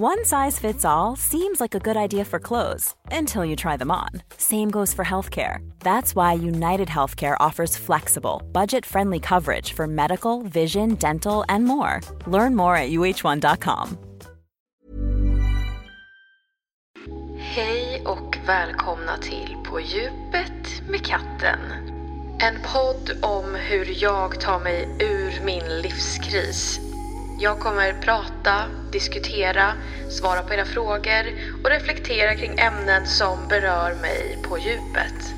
One size fits all seems like a good idea for clothes until you try them on. Same goes for healthcare. That's why United Healthcare offers flexible, budget friendly coverage for medical, vision, dental, and more. Learn more at uh1.com. Hej och välkomna till På djupet med katten. En podd om hur jag tar mig ur min livskris. Jag kommer prata, diskutera, svara på era frågor och reflektera kring ämnen som berör mig på djupet.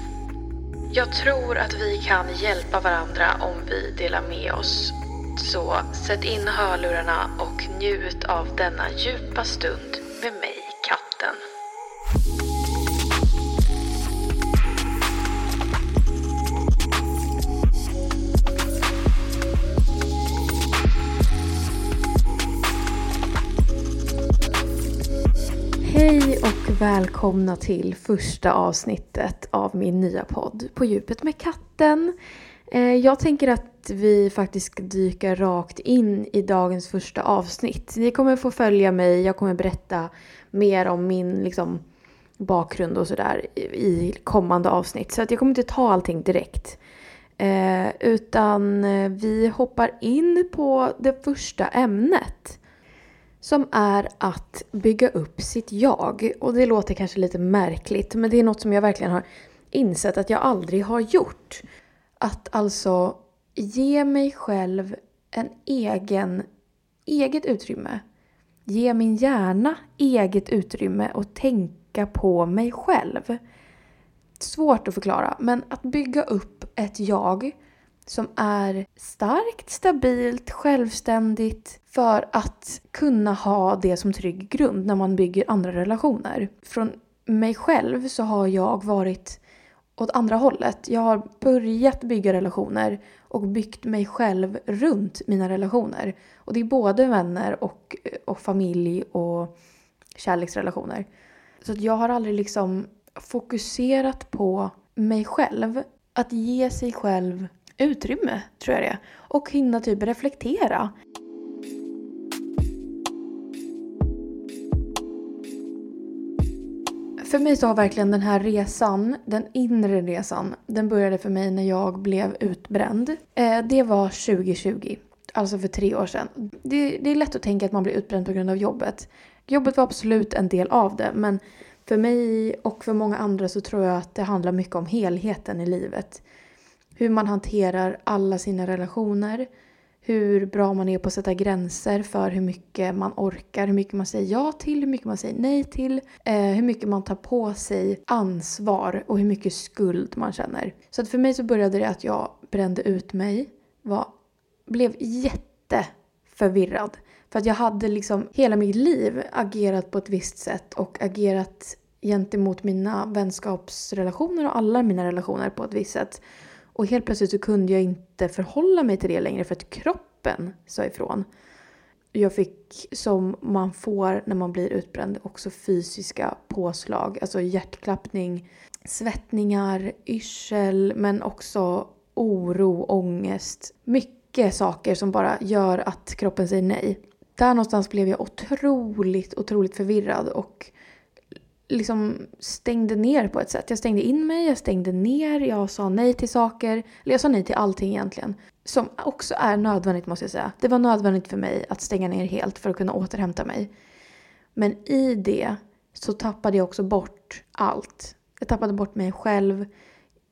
Jag tror att vi kan hjälpa varandra om vi delar med oss. Så sätt in hörlurarna och njut av denna djupa stund och välkomna till första avsnittet av min nya podd På djupet med katten. Eh, jag tänker att vi faktiskt ska dyka rakt in i dagens första avsnitt. Ni kommer få följa mig, jag kommer berätta mer om min liksom, bakgrund och sådär i kommande avsnitt. Så att jag kommer inte ta allting direkt. Eh, utan eh, vi hoppar in på det första ämnet. Som är att bygga upp sitt jag. Och det låter kanske lite märkligt men det är något som jag verkligen har insett att jag aldrig har gjort. Att alltså ge mig själv en egen, eget utrymme. Ge min hjärna eget utrymme och tänka på mig själv. Svårt att förklara men att bygga upp ett jag som är starkt, stabilt, självständigt för att kunna ha det som trygg grund när man bygger andra relationer. Från mig själv så har jag varit åt andra hållet. Jag har börjat bygga relationer och byggt mig själv runt mina relationer. Och det är både vänner och, och familj och kärleksrelationer. Så att jag har aldrig liksom fokuserat på mig själv. Att ge sig själv utrymme, tror jag det är. Och hinna typ reflektera. För mig så har verkligen den här resan, den inre resan, den började för mig när jag blev utbränd. Eh, det var 2020, alltså för tre år sedan. Det, det är lätt att tänka att man blir utbränd på grund av jobbet. Jobbet var absolut en del av det, men för mig och för många andra så tror jag att det handlar mycket om helheten i livet. Hur man hanterar alla sina relationer. Hur bra man är på att sätta gränser för hur mycket man orkar, hur mycket man säger ja till, hur mycket man säger nej till. Eh, hur mycket man tar på sig ansvar och hur mycket skuld man känner. Så att för mig så började det att jag brände ut mig. Var, blev jätteförvirrad. För att jag hade liksom hela mitt liv agerat på ett visst sätt och agerat gentemot mina vänskapsrelationer och alla mina relationer på ett visst sätt. Och helt plötsligt så kunde jag inte förhålla mig till det längre för att kroppen sa ifrån. Jag fick, som man får när man blir utbränd, också fysiska påslag. Alltså hjärtklappning, svettningar, yrsel, men också oro, ångest. Mycket saker som bara gör att kroppen säger nej. Där någonstans blev jag otroligt, otroligt förvirrad och liksom stängde ner på ett sätt. Jag stängde in mig, jag stängde ner, jag sa nej till saker. Eller jag sa nej till allting egentligen. som också är nödvändigt måste jag säga. Det var nödvändigt för mig att stänga ner helt för att kunna återhämta mig. Men i det så tappade jag också bort allt. Jag tappade bort mig själv.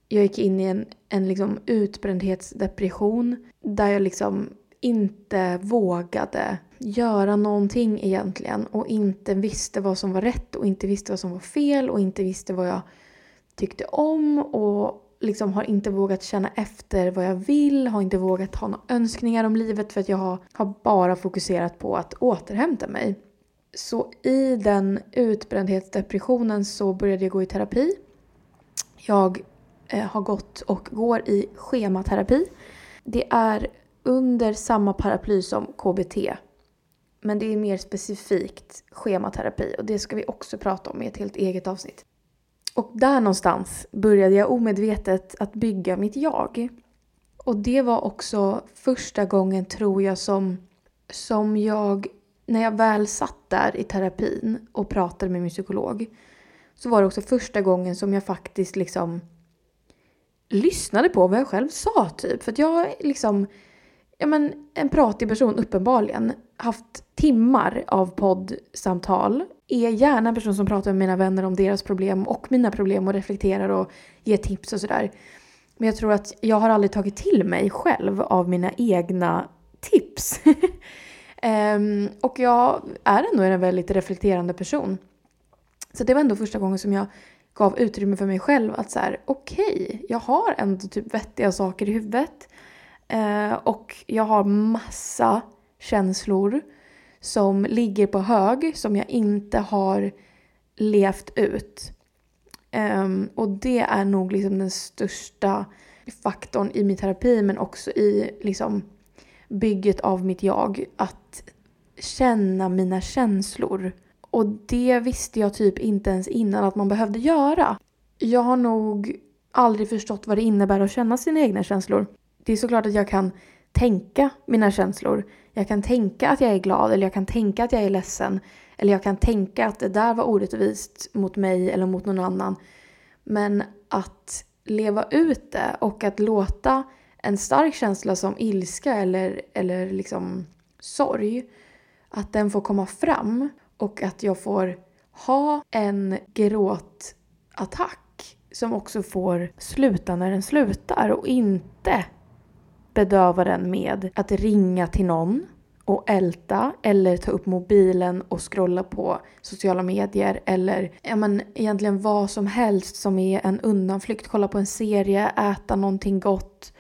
Jag gick in i en, en liksom utbrändhetsdepression där jag liksom inte vågade göra någonting egentligen och inte visste vad som var rätt och inte visste vad som var fel och inte visste vad jag tyckte om och liksom har inte vågat känna efter vad jag vill, har inte vågat ha några önskningar om livet för att jag har, har bara fokuserat på att återhämta mig. Så i den utbrändhetsdepressionen så började jag gå i terapi. Jag eh, har gått och går i schematerapi. Det är under samma paraply som KBT. Men det är mer specifikt schematerapi och det ska vi också prata om i ett helt eget avsnitt. Och där någonstans började jag omedvetet att bygga mitt jag. Och det var också första gången tror jag som, som jag, när jag väl satt där i terapin och pratade med min psykolog, så var det också första gången som jag faktiskt liksom lyssnade på vad jag själv sa typ. För att jag liksom, ja men en pratig person uppenbarligen, haft timmar av poddsamtal är gärna en person som pratar med mina vänner om deras problem och mina problem och reflekterar och ger tips och sådär. Men jag tror att jag har aldrig tagit till mig själv av mina egna tips. um, och jag är ändå en väldigt reflekterande person. Så det var ändå första gången som jag gav utrymme för mig själv att så okej, okay, jag har ändå typ vettiga saker i huvudet. Eh, och jag har massa känslor som ligger på hög som jag inte har levt ut. Um, och det är nog liksom den största faktorn i min terapi men också i liksom bygget av mitt jag. Att känna mina känslor. Och det visste jag typ inte ens innan att man behövde göra. Jag har nog aldrig förstått vad det innebär att känna sina egna känslor. Det är såklart att jag kan tänka mina känslor. Jag kan tänka att jag är glad eller jag kan tänka att jag är ledsen. Eller jag kan tänka att det där var orättvist mot mig eller mot någon annan. Men att leva ut det och att låta en stark känsla som ilska eller, eller liksom sorg, att den får komma fram och att jag får ha en gråtattack som också får sluta när den slutar och inte bedöva den med att ringa till någon och älta eller ta upp mobilen och scrolla på sociala medier eller ja, men, egentligen vad som helst som är en undanflykt. Kolla på en serie, äta någonting gott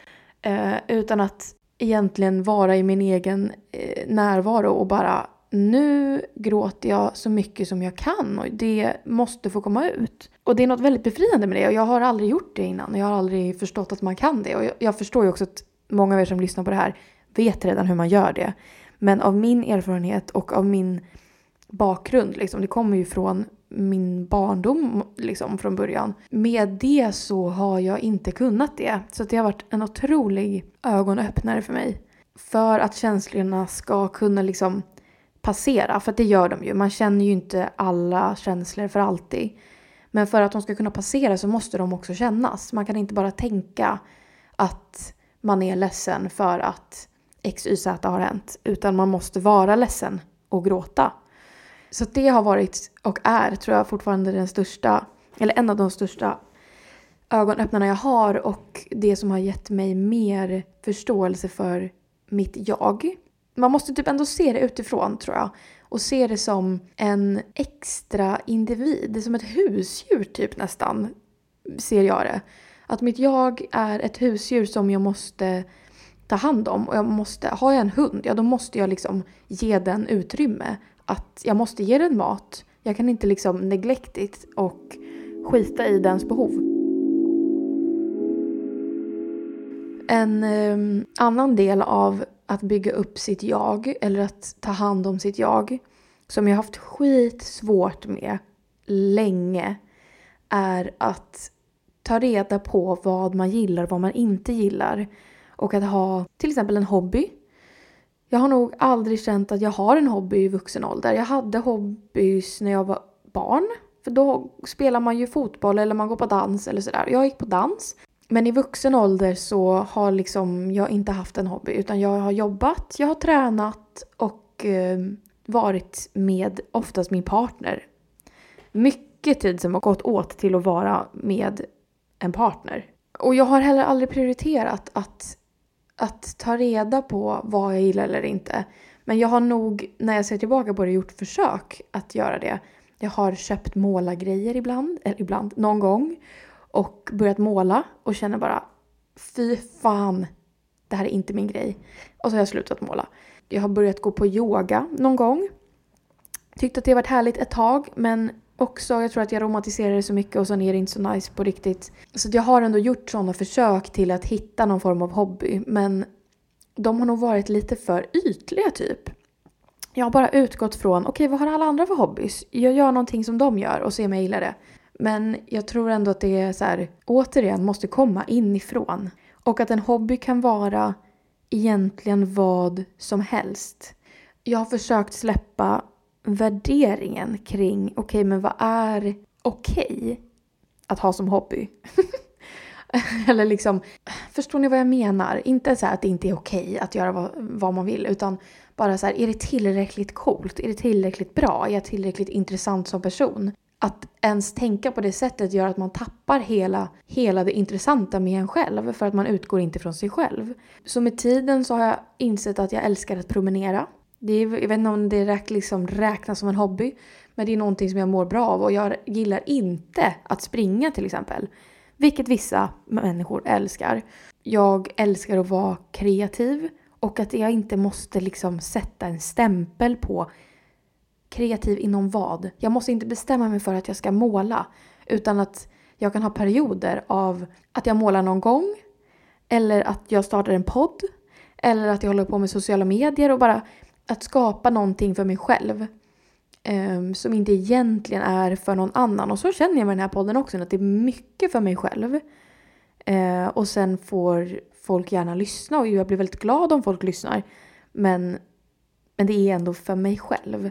eh, utan att egentligen vara i min egen eh, närvaro och bara nu gråter jag så mycket som jag kan och det måste få komma ut. Och det är något väldigt befriande med det och jag har aldrig gjort det innan och jag har aldrig förstått att man kan det och jag, jag förstår ju också att många av er som lyssnar på det här vet redan hur man gör det. Men av min erfarenhet och av min bakgrund, liksom, det kommer ju från min barndom liksom, från början. Med det så har jag inte kunnat det. Så det har varit en otrolig ögonöppnare för mig. För att känslorna ska kunna liksom passera, för det gör de ju. Man känner ju inte alla känslor för alltid. Men för att de ska kunna passera så måste de också kännas. Man kan inte bara tänka att man är ledsen för att XYZ har hänt. Utan man måste vara ledsen och gråta. Så det har varit och är, tror jag, fortfarande den största, eller en av de största ögonöppnarna jag har och det som har gett mig mer förståelse för mitt jag. Man måste typ ändå se det utifrån tror jag. Och se det som en extra individ. Som ett husdjur typ nästan. Ser jag det. Att mitt jag är ett husdjur som jag måste ta hand om. Och jag måste, har jag en hund, ja då måste jag liksom ge den utrymme. Att jag måste ge den mat. Jag kan inte liksom neglektigt och skita i dens behov. En eh, annan del av att bygga upp sitt jag, eller att ta hand om sitt jag, som jag haft skitsvårt med länge, är att ta reda på vad man gillar och vad man inte gillar. Och att ha till exempel en hobby. Jag har nog aldrig känt att jag har en hobby i vuxen ålder. Jag hade hobbys när jag var barn. För då spelar man ju fotboll eller man går på dans eller sådär. Jag gick på dans. Men i vuxen ålder så har liksom jag inte haft en hobby utan jag har jobbat, jag har tränat och eh, varit med oftast min partner. Mycket tid som har gått åt till att vara med en partner. Och jag har heller aldrig prioriterat att, att ta reda på vad jag gillar eller inte. Men jag har nog, när jag ser tillbaka på det, gjort försök att göra det. Jag har köpt målargrejer ibland, eller ibland, någon gång. Och börjat måla och känner bara fy fan, det här är inte min grej. Och så har jag slutat måla. Jag har börjat gå på yoga någon gång. Tyckte att det varit härligt ett tag men också, jag tror att jag romantiserar det så mycket och sen är det inte så nice på riktigt. Så jag har ändå gjort sådana försök till att hitta någon form av hobby men de har nog varit lite för ytliga typ. Jag har bara utgått från, okej okay, vad har alla andra för hobbys? Jag gör någonting som de gör och ser om jag gillar det. Men jag tror ändå att det är så här, återigen måste komma inifrån. Och att en hobby kan vara egentligen vad som helst. Jag har försökt släppa värderingen kring, okej okay, men vad är okej okay att ha som hobby? Eller liksom, förstår ni vad jag menar? Inte så att det inte är okej okay att göra vad, vad, man vill utan bara så här, är det tillräckligt coolt? Är det tillräckligt bra? Är jag tillräckligt intressant som person? Att ens tänka på det sättet gör att man tappar hela, hela det intressanta med en själv för att man utgår inte från sig själv. Så med tiden så har jag insett att jag älskar att promenera. Det är, jag vet inte om det räk, liksom räknas som en hobby, men det är någonting som jag mår bra av och jag gillar inte att springa till exempel. Vilket vissa människor älskar. Jag älskar att vara kreativ och att jag inte måste liksom sätta en stämpel på kreativ inom vad. Jag måste inte bestämma mig för att jag ska måla utan att jag kan ha perioder av att jag målar någon gång eller att jag startar en podd eller att jag håller på med sociala medier och bara att skapa någonting för mig själv. Um, som inte egentligen är för någon annan. Och så känner jag med den här podden också, att det är mycket för mig själv. Uh, och sen får folk gärna lyssna och jag blir väldigt glad om folk lyssnar. Men, men det är ändå för mig själv.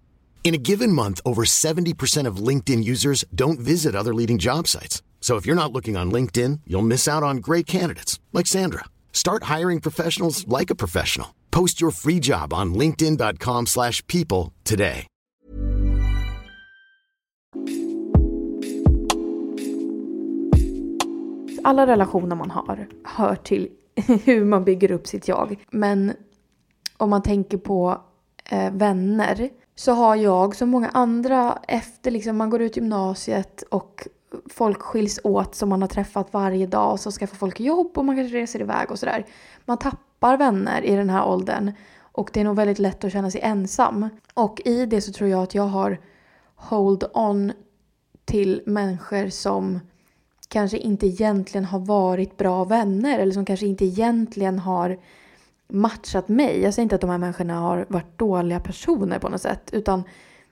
In a given month, over 70% of LinkedIn users don't visit other leading job sites. So if you're not looking on LinkedIn, you'll miss out on great candidates like Sandra. Start hiring professionals like a professional. Post your free job on linkedin.com/people today. Alla relationer man har hör till hur man bygger upp sitt jag. Men om man tänker på eh, vänner så har jag som många andra efter liksom man går ut gymnasiet och folk skiljs åt som man har träffat varje dag och så skaffar folk jobb och man kanske reser iväg och sådär. Man tappar vänner i den här åldern och det är nog väldigt lätt att känna sig ensam. Och i det så tror jag att jag har hold on till människor som kanske inte egentligen har varit bra vänner eller som kanske inte egentligen har matchat mig. Jag säger inte att de här människorna har varit dåliga personer på något sätt utan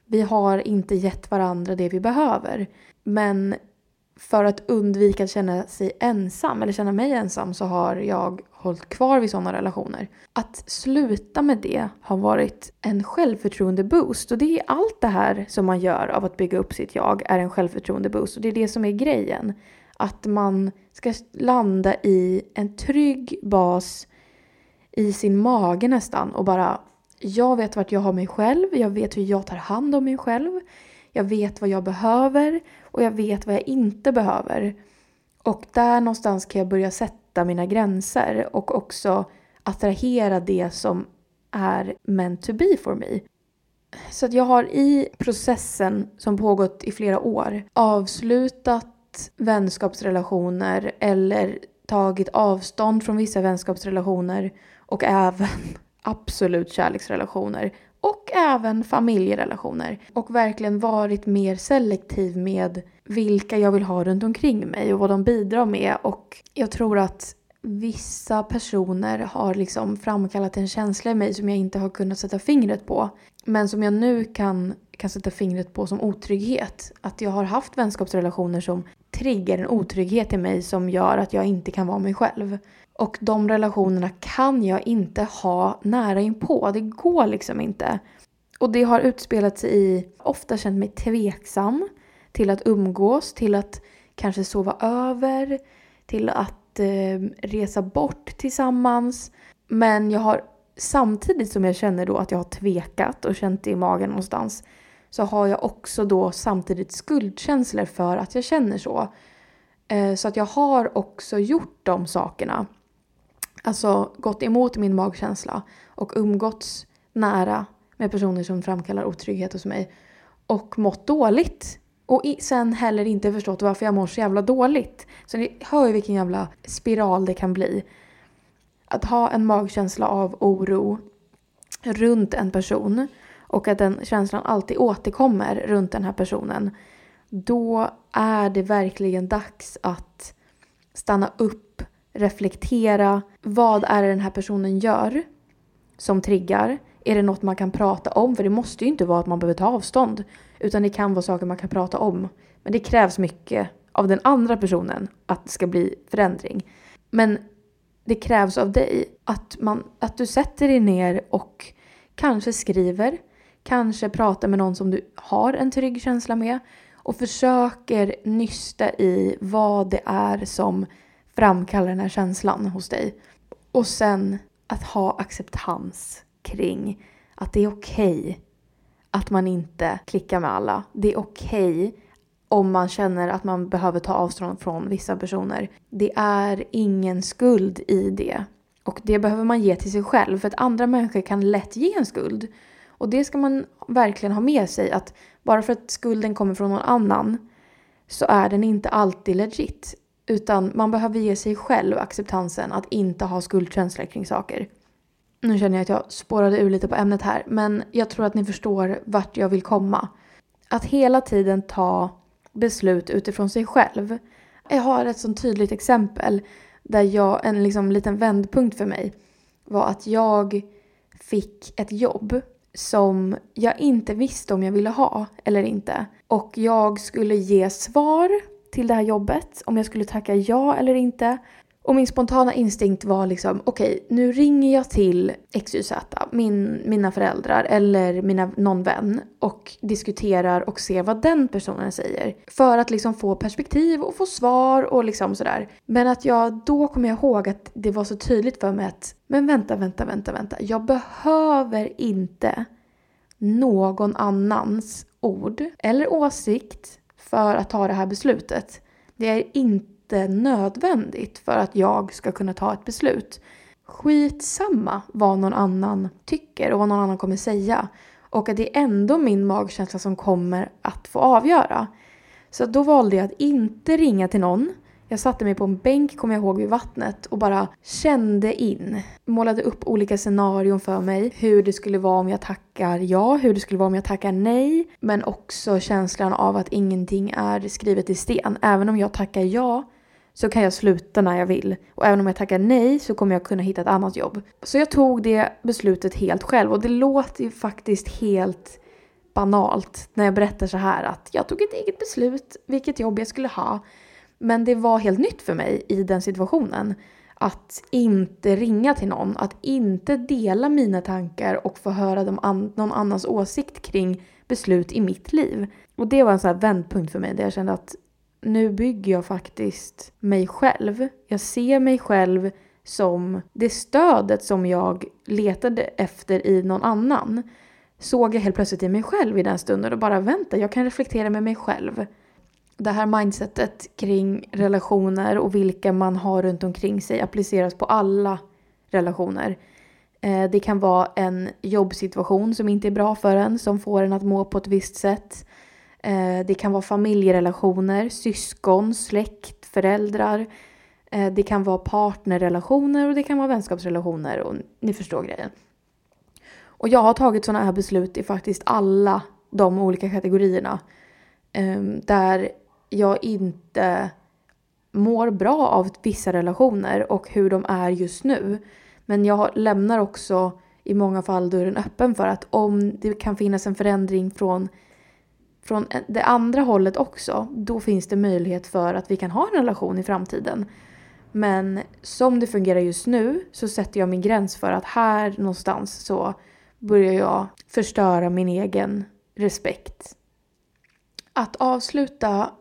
vi har inte gett varandra det vi behöver. Men för att undvika att känna sig ensam eller känna mig ensam så har jag hållit kvar vid sådana relationer. Att sluta med det har varit en självförtroende-boost och det är allt det här som man gör av att bygga upp sitt jag är en självförtroende-boost och det är det som är grejen. Att man ska landa i en trygg bas i sin mage nästan och bara jag vet vart jag har mig själv, jag vet hur jag tar hand om mig själv, jag vet vad jag behöver och jag vet vad jag inte behöver. Och där någonstans kan jag börja sätta mina gränser och också attrahera det som är meant to be for me. Så att jag har i processen som pågått i flera år avslutat vänskapsrelationer eller tagit avstånd från vissa vänskapsrelationer och även absolut kärleksrelationer och även familjerelationer. Och verkligen varit mer selektiv med vilka jag vill ha runt omkring mig och vad de bidrar med. Och jag tror att vissa personer har liksom framkallat en känsla i mig som jag inte har kunnat sätta fingret på. Men som jag nu kan, kan sätta fingret på som otrygghet. Att jag har haft vänskapsrelationer som triggar en otrygghet i mig som gör att jag inte kan vara mig själv. Och de relationerna kan jag inte ha nära inpå. Det går liksom inte. Och det har utspelat sig i, ofta känt mig tveksam till att umgås, till att kanske sova över, till att eh, resa bort tillsammans. Men jag har samtidigt som jag känner då att jag har tvekat och känt det i magen någonstans så har jag också då samtidigt skuldkänslor för att jag känner så. Eh, så att jag har också gjort de sakerna. Alltså gått emot min magkänsla och umgåtts nära med personer som framkallar otrygghet hos mig och mått dåligt. Och sen heller inte förstått varför jag mår så jävla dåligt. Så ni hör ju vilken jävla spiral det kan bli. Att ha en magkänsla av oro runt en person och att den känslan alltid återkommer runt den här personen. Då är det verkligen dags att stanna upp, reflektera. Vad är det den här personen gör som triggar? Är det något man kan prata om? För det måste ju inte vara att man behöver ta avstånd. Utan det kan vara saker man kan prata om. Men det krävs mycket av den andra personen att det ska bli förändring. Men det krävs av dig att, man, att du sätter dig ner och kanske skriver, kanske pratar med någon som du har en trygg känsla med och försöker nysta i vad det är som framkallar den här känslan hos dig. Och sen att ha acceptans kring att det är okej okay att man inte klickar med alla. Det är okej okay om man känner att man behöver ta avstånd från vissa personer. Det är ingen skuld i det. Och det behöver man ge till sig själv för att andra människor kan lätt ge en skuld. Och det ska man verkligen ha med sig att bara för att skulden kommer från någon annan så är den inte alltid legit. Utan man behöver ge sig själv acceptansen att inte ha skuldkänslor kring saker. Nu känner jag att jag spårade ur lite på ämnet här men jag tror att ni förstår vart jag vill komma. Att hela tiden ta beslut utifrån sig själv. Jag har ett sånt tydligt exempel där jag, en liksom liten vändpunkt för mig var att jag fick ett jobb som jag inte visste om jag ville ha eller inte. Och jag skulle ge svar till det här jobbet, om jag skulle tacka ja eller inte. Och min spontana instinkt var liksom, okej, okay, nu ringer jag till XYZ, min, mina föräldrar eller mina, någon vän och diskuterar och ser vad den personen säger. För att liksom få perspektiv och få svar och liksom sådär. Men att jag, då kommer jag ihåg att det var så tydligt för mig att, men vänta, vänta, vänta, vänta. Jag behöver inte någon annans ord eller åsikt för att ta det här beslutet. Det är inte nödvändigt för att jag ska kunna ta ett beslut. Skitsamma vad någon annan tycker och vad någon annan kommer säga. Och att det är ändå min magkänsla som kommer att få avgöra. Så då valde jag att inte ringa till någon jag satte mig på en bänk, kommer jag ihåg, vid vattnet och bara kände in. Målade upp olika scenarion för mig. Hur det skulle vara om jag tackar ja, hur det skulle vara om jag tackar nej. Men också känslan av att ingenting är skrivet i sten. Även om jag tackar ja så kan jag sluta när jag vill. Och även om jag tackar nej så kommer jag kunna hitta ett annat jobb. Så jag tog det beslutet helt själv och det låter ju faktiskt helt banalt när jag berättar så här att jag tog ett eget beslut vilket jobb jag skulle ha. Men det var helt nytt för mig i den situationen. Att inte ringa till någon, att inte dela mina tankar och få höra an någon annans åsikt kring beslut i mitt liv. Och det var en sån här vändpunkt för mig där jag kände att nu bygger jag faktiskt mig själv. Jag ser mig själv som det stödet som jag letade efter i någon annan. Såg jag helt plötsligt i mig själv i den stunden och bara vänta, jag kan reflektera med mig själv. Det här mindsetet kring relationer och vilka man har runt omkring sig appliceras på alla relationer. Eh, det kan vara en jobbsituation som inte är bra för en, som får en att må på ett visst sätt. Eh, det kan vara familjerelationer, syskon, släkt, föräldrar. Eh, det kan vara partnerrelationer och det kan vara vänskapsrelationer och ni förstår grejen. Och jag har tagit sådana här beslut i faktiskt alla de olika kategorierna. Ehm, där jag inte mår bra av vissa relationer och hur de är just nu. Men jag lämnar också i många fall dörren öppen för att om det kan finnas en förändring från, från det andra hållet också, då finns det möjlighet för att vi kan ha en relation i framtiden. Men som det fungerar just nu så sätter jag min gräns för att här någonstans så börjar jag förstöra min egen respekt. Att avsluta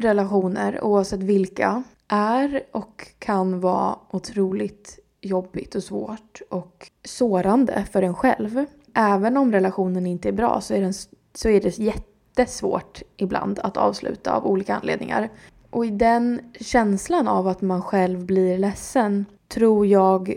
relationer, oavsett vilka, är och kan vara otroligt jobbigt och svårt och sårande för en själv. Även om relationen inte är bra så är, den, så är det jättesvårt ibland att avsluta av olika anledningar. Och i den känslan av att man själv blir ledsen tror jag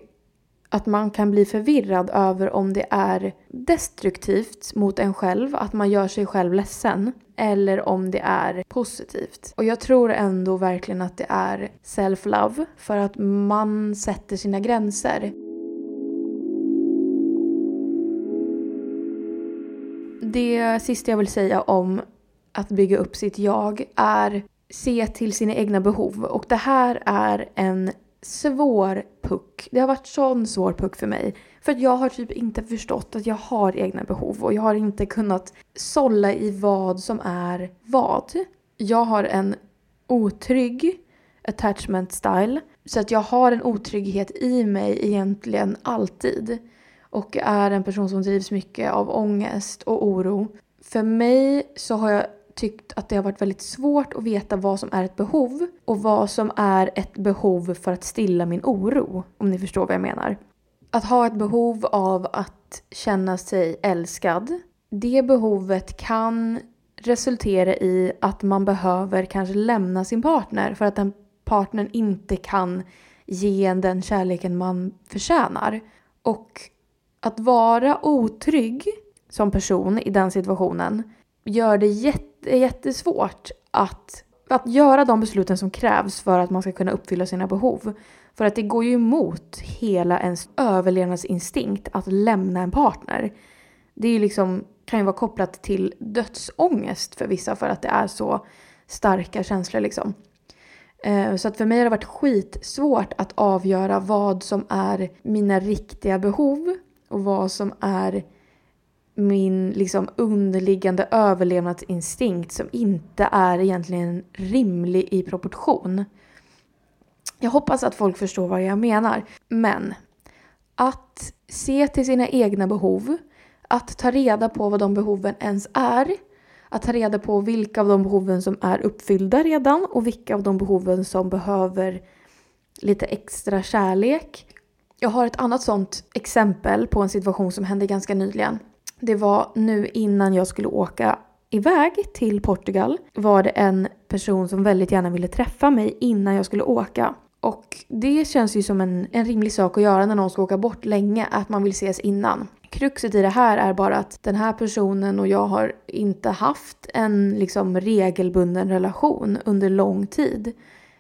att man kan bli förvirrad över om det är destruktivt mot en själv, att man gör sig själv ledsen, eller om det är positivt. Och jag tror ändå verkligen att det är self-love, för att man sätter sina gränser. Det sista jag vill säga om att bygga upp sitt jag är se till sina egna behov. Och det här är en svår puck. Det har varit sån svår puck för mig. För att jag har typ inte förstått att jag har egna behov och jag har inte kunnat sålla i vad som är vad. Jag har en otrygg attachment style. Så att jag har en otrygghet i mig egentligen alltid. Och är en person som drivs mycket av ångest och oro. För mig så har jag tyckt att det har varit väldigt svårt att veta vad som är ett behov och vad som är ett behov för att stilla min oro. Om ni förstår vad jag menar. Att ha ett behov av att känna sig älskad. Det behovet kan resultera i att man behöver kanske lämna sin partner för att den partnern inte kan ge en den kärleken man förtjänar. Och att vara otrygg som person i den situationen gör det jätte, jättesvårt att, att göra de besluten som krävs för att man ska kunna uppfylla sina behov. För att det går ju emot hela ens överlevnadsinstinkt att lämna en partner. Det är ju liksom, kan ju vara kopplat till dödsångest för vissa för att det är så starka känslor liksom. Eh, så att för mig har det varit skitsvårt att avgöra vad som är mina riktiga behov och vad som är min liksom underliggande överlevnadsinstinkt som inte är egentligen rimlig i proportion. Jag hoppas att folk förstår vad jag menar. Men att se till sina egna behov, att ta reda på vad de behoven ens är, att ta reda på vilka av de behoven som är uppfyllda redan och vilka av de behoven som behöver lite extra kärlek. Jag har ett annat sånt exempel på en situation som hände ganska nyligen. Det var nu innan jag skulle åka iväg till Portugal var det en person som väldigt gärna ville träffa mig innan jag skulle åka. Och det känns ju som en, en rimlig sak att göra när någon ska åka bort länge, att man vill ses innan. Kruxet i det här är bara att den här personen och jag har inte haft en liksom regelbunden relation under lång tid.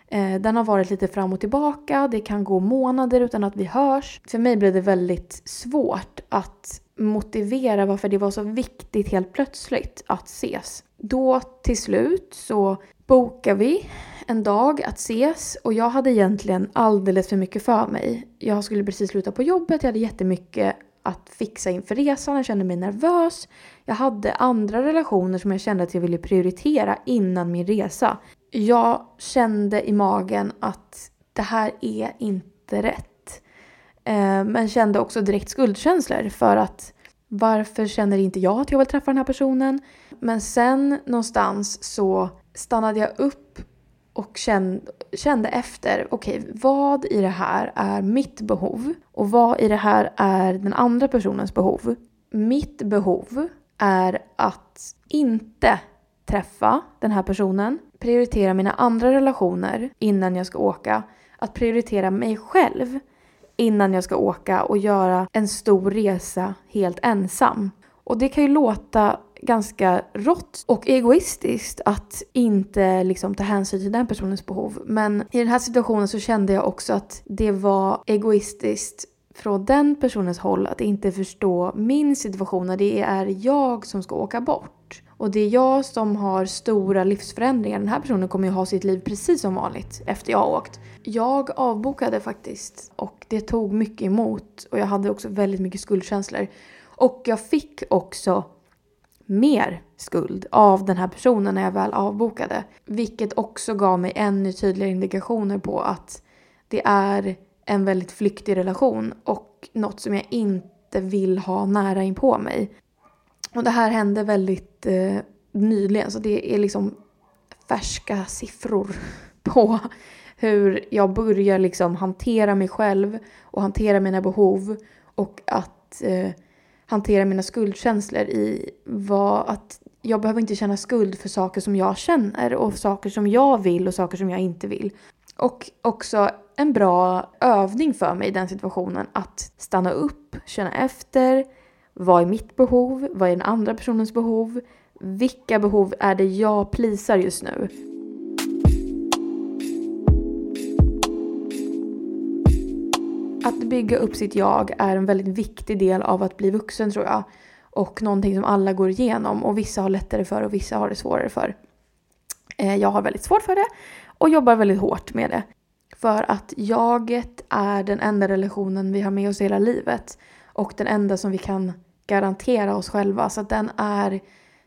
Eh, den har varit lite fram och tillbaka, det kan gå månader utan att vi hörs. För mig blev det väldigt svårt att motivera varför det var så viktigt helt plötsligt att ses. Då till slut så bokar vi en dag att ses och jag hade egentligen alldeles för mycket för mig. Jag skulle precis sluta på jobbet, jag hade jättemycket att fixa inför resan, jag kände mig nervös. Jag hade andra relationer som jag kände att jag ville prioritera innan min resa. Jag kände i magen att det här är inte rätt. Eh, men kände också direkt skuldkänslor för att varför känner inte jag att jag vill träffa den här personen? Men sen någonstans så stannade jag upp och kände, kände efter, okej okay, vad i det här är mitt behov och vad i det här är den andra personens behov? Mitt behov är att inte träffa den här personen, prioritera mina andra relationer innan jag ska åka, att prioritera mig själv innan jag ska åka och göra en stor resa helt ensam. Och det kan ju låta ganska rått och egoistiskt att inte liksom ta hänsyn till den personens behov. Men i den här situationen så kände jag också att det var egoistiskt från den personens håll att inte förstå min situation när det är jag som ska åka bort. Och det är jag som har stora livsförändringar. Den här personen kommer ju ha sitt liv precis som vanligt efter jag har åkt. Jag avbokade faktiskt och det tog mycket emot och jag hade också väldigt mycket skuldkänslor. Och jag fick också mer skuld av den här personen när jag väl avbokade. Vilket också gav mig ännu tydligare indikationer på att det är en väldigt flyktig relation och något som jag inte vill ha nära in på mig. Och det här hände väldigt eh, nyligen så det är liksom färska siffror på hur jag börjar liksom hantera mig själv och hantera mina behov och att eh, hantera mina skuldkänslor i vad att jag behöver inte känna skuld för saker som jag känner och saker som jag vill och saker som jag inte vill. Och också en bra övning för mig i den situationen att stanna upp, känna efter. Vad är mitt behov? Vad är den andra personens behov? Vilka behov är det jag plisar just nu? Att bygga upp sitt jag är en väldigt viktig del av att bli vuxen tror jag. Och någonting som alla går igenom och vissa har lättare för och vissa har det svårare för. Eh, jag har väldigt svårt för det och jobbar väldigt hårt med det. För att jaget är den enda relationen vi har med oss hela livet. Och den enda som vi kan garantera oss själva. Så att den är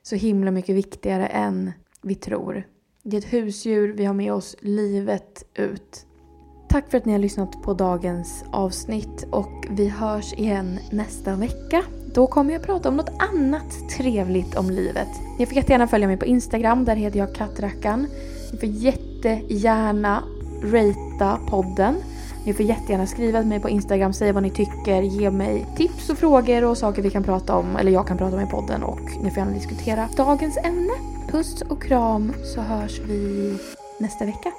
så himla mycket viktigare än vi tror. Det är ett husdjur vi har med oss livet ut. Tack för att ni har lyssnat på dagens avsnitt och vi hörs igen nästa vecka. Då kommer jag prata om något annat trevligt om livet. Ni får jättegärna följa mig på Instagram, där heter jag kattrackan. Ni får jättegärna ratea podden. Ni får jättegärna skriva till mig på Instagram, säga vad ni tycker, ge mig tips och frågor och saker vi kan prata om, eller jag kan prata om i podden och ni får gärna diskutera dagens ämne. Puss och kram så hörs vi nästa vecka.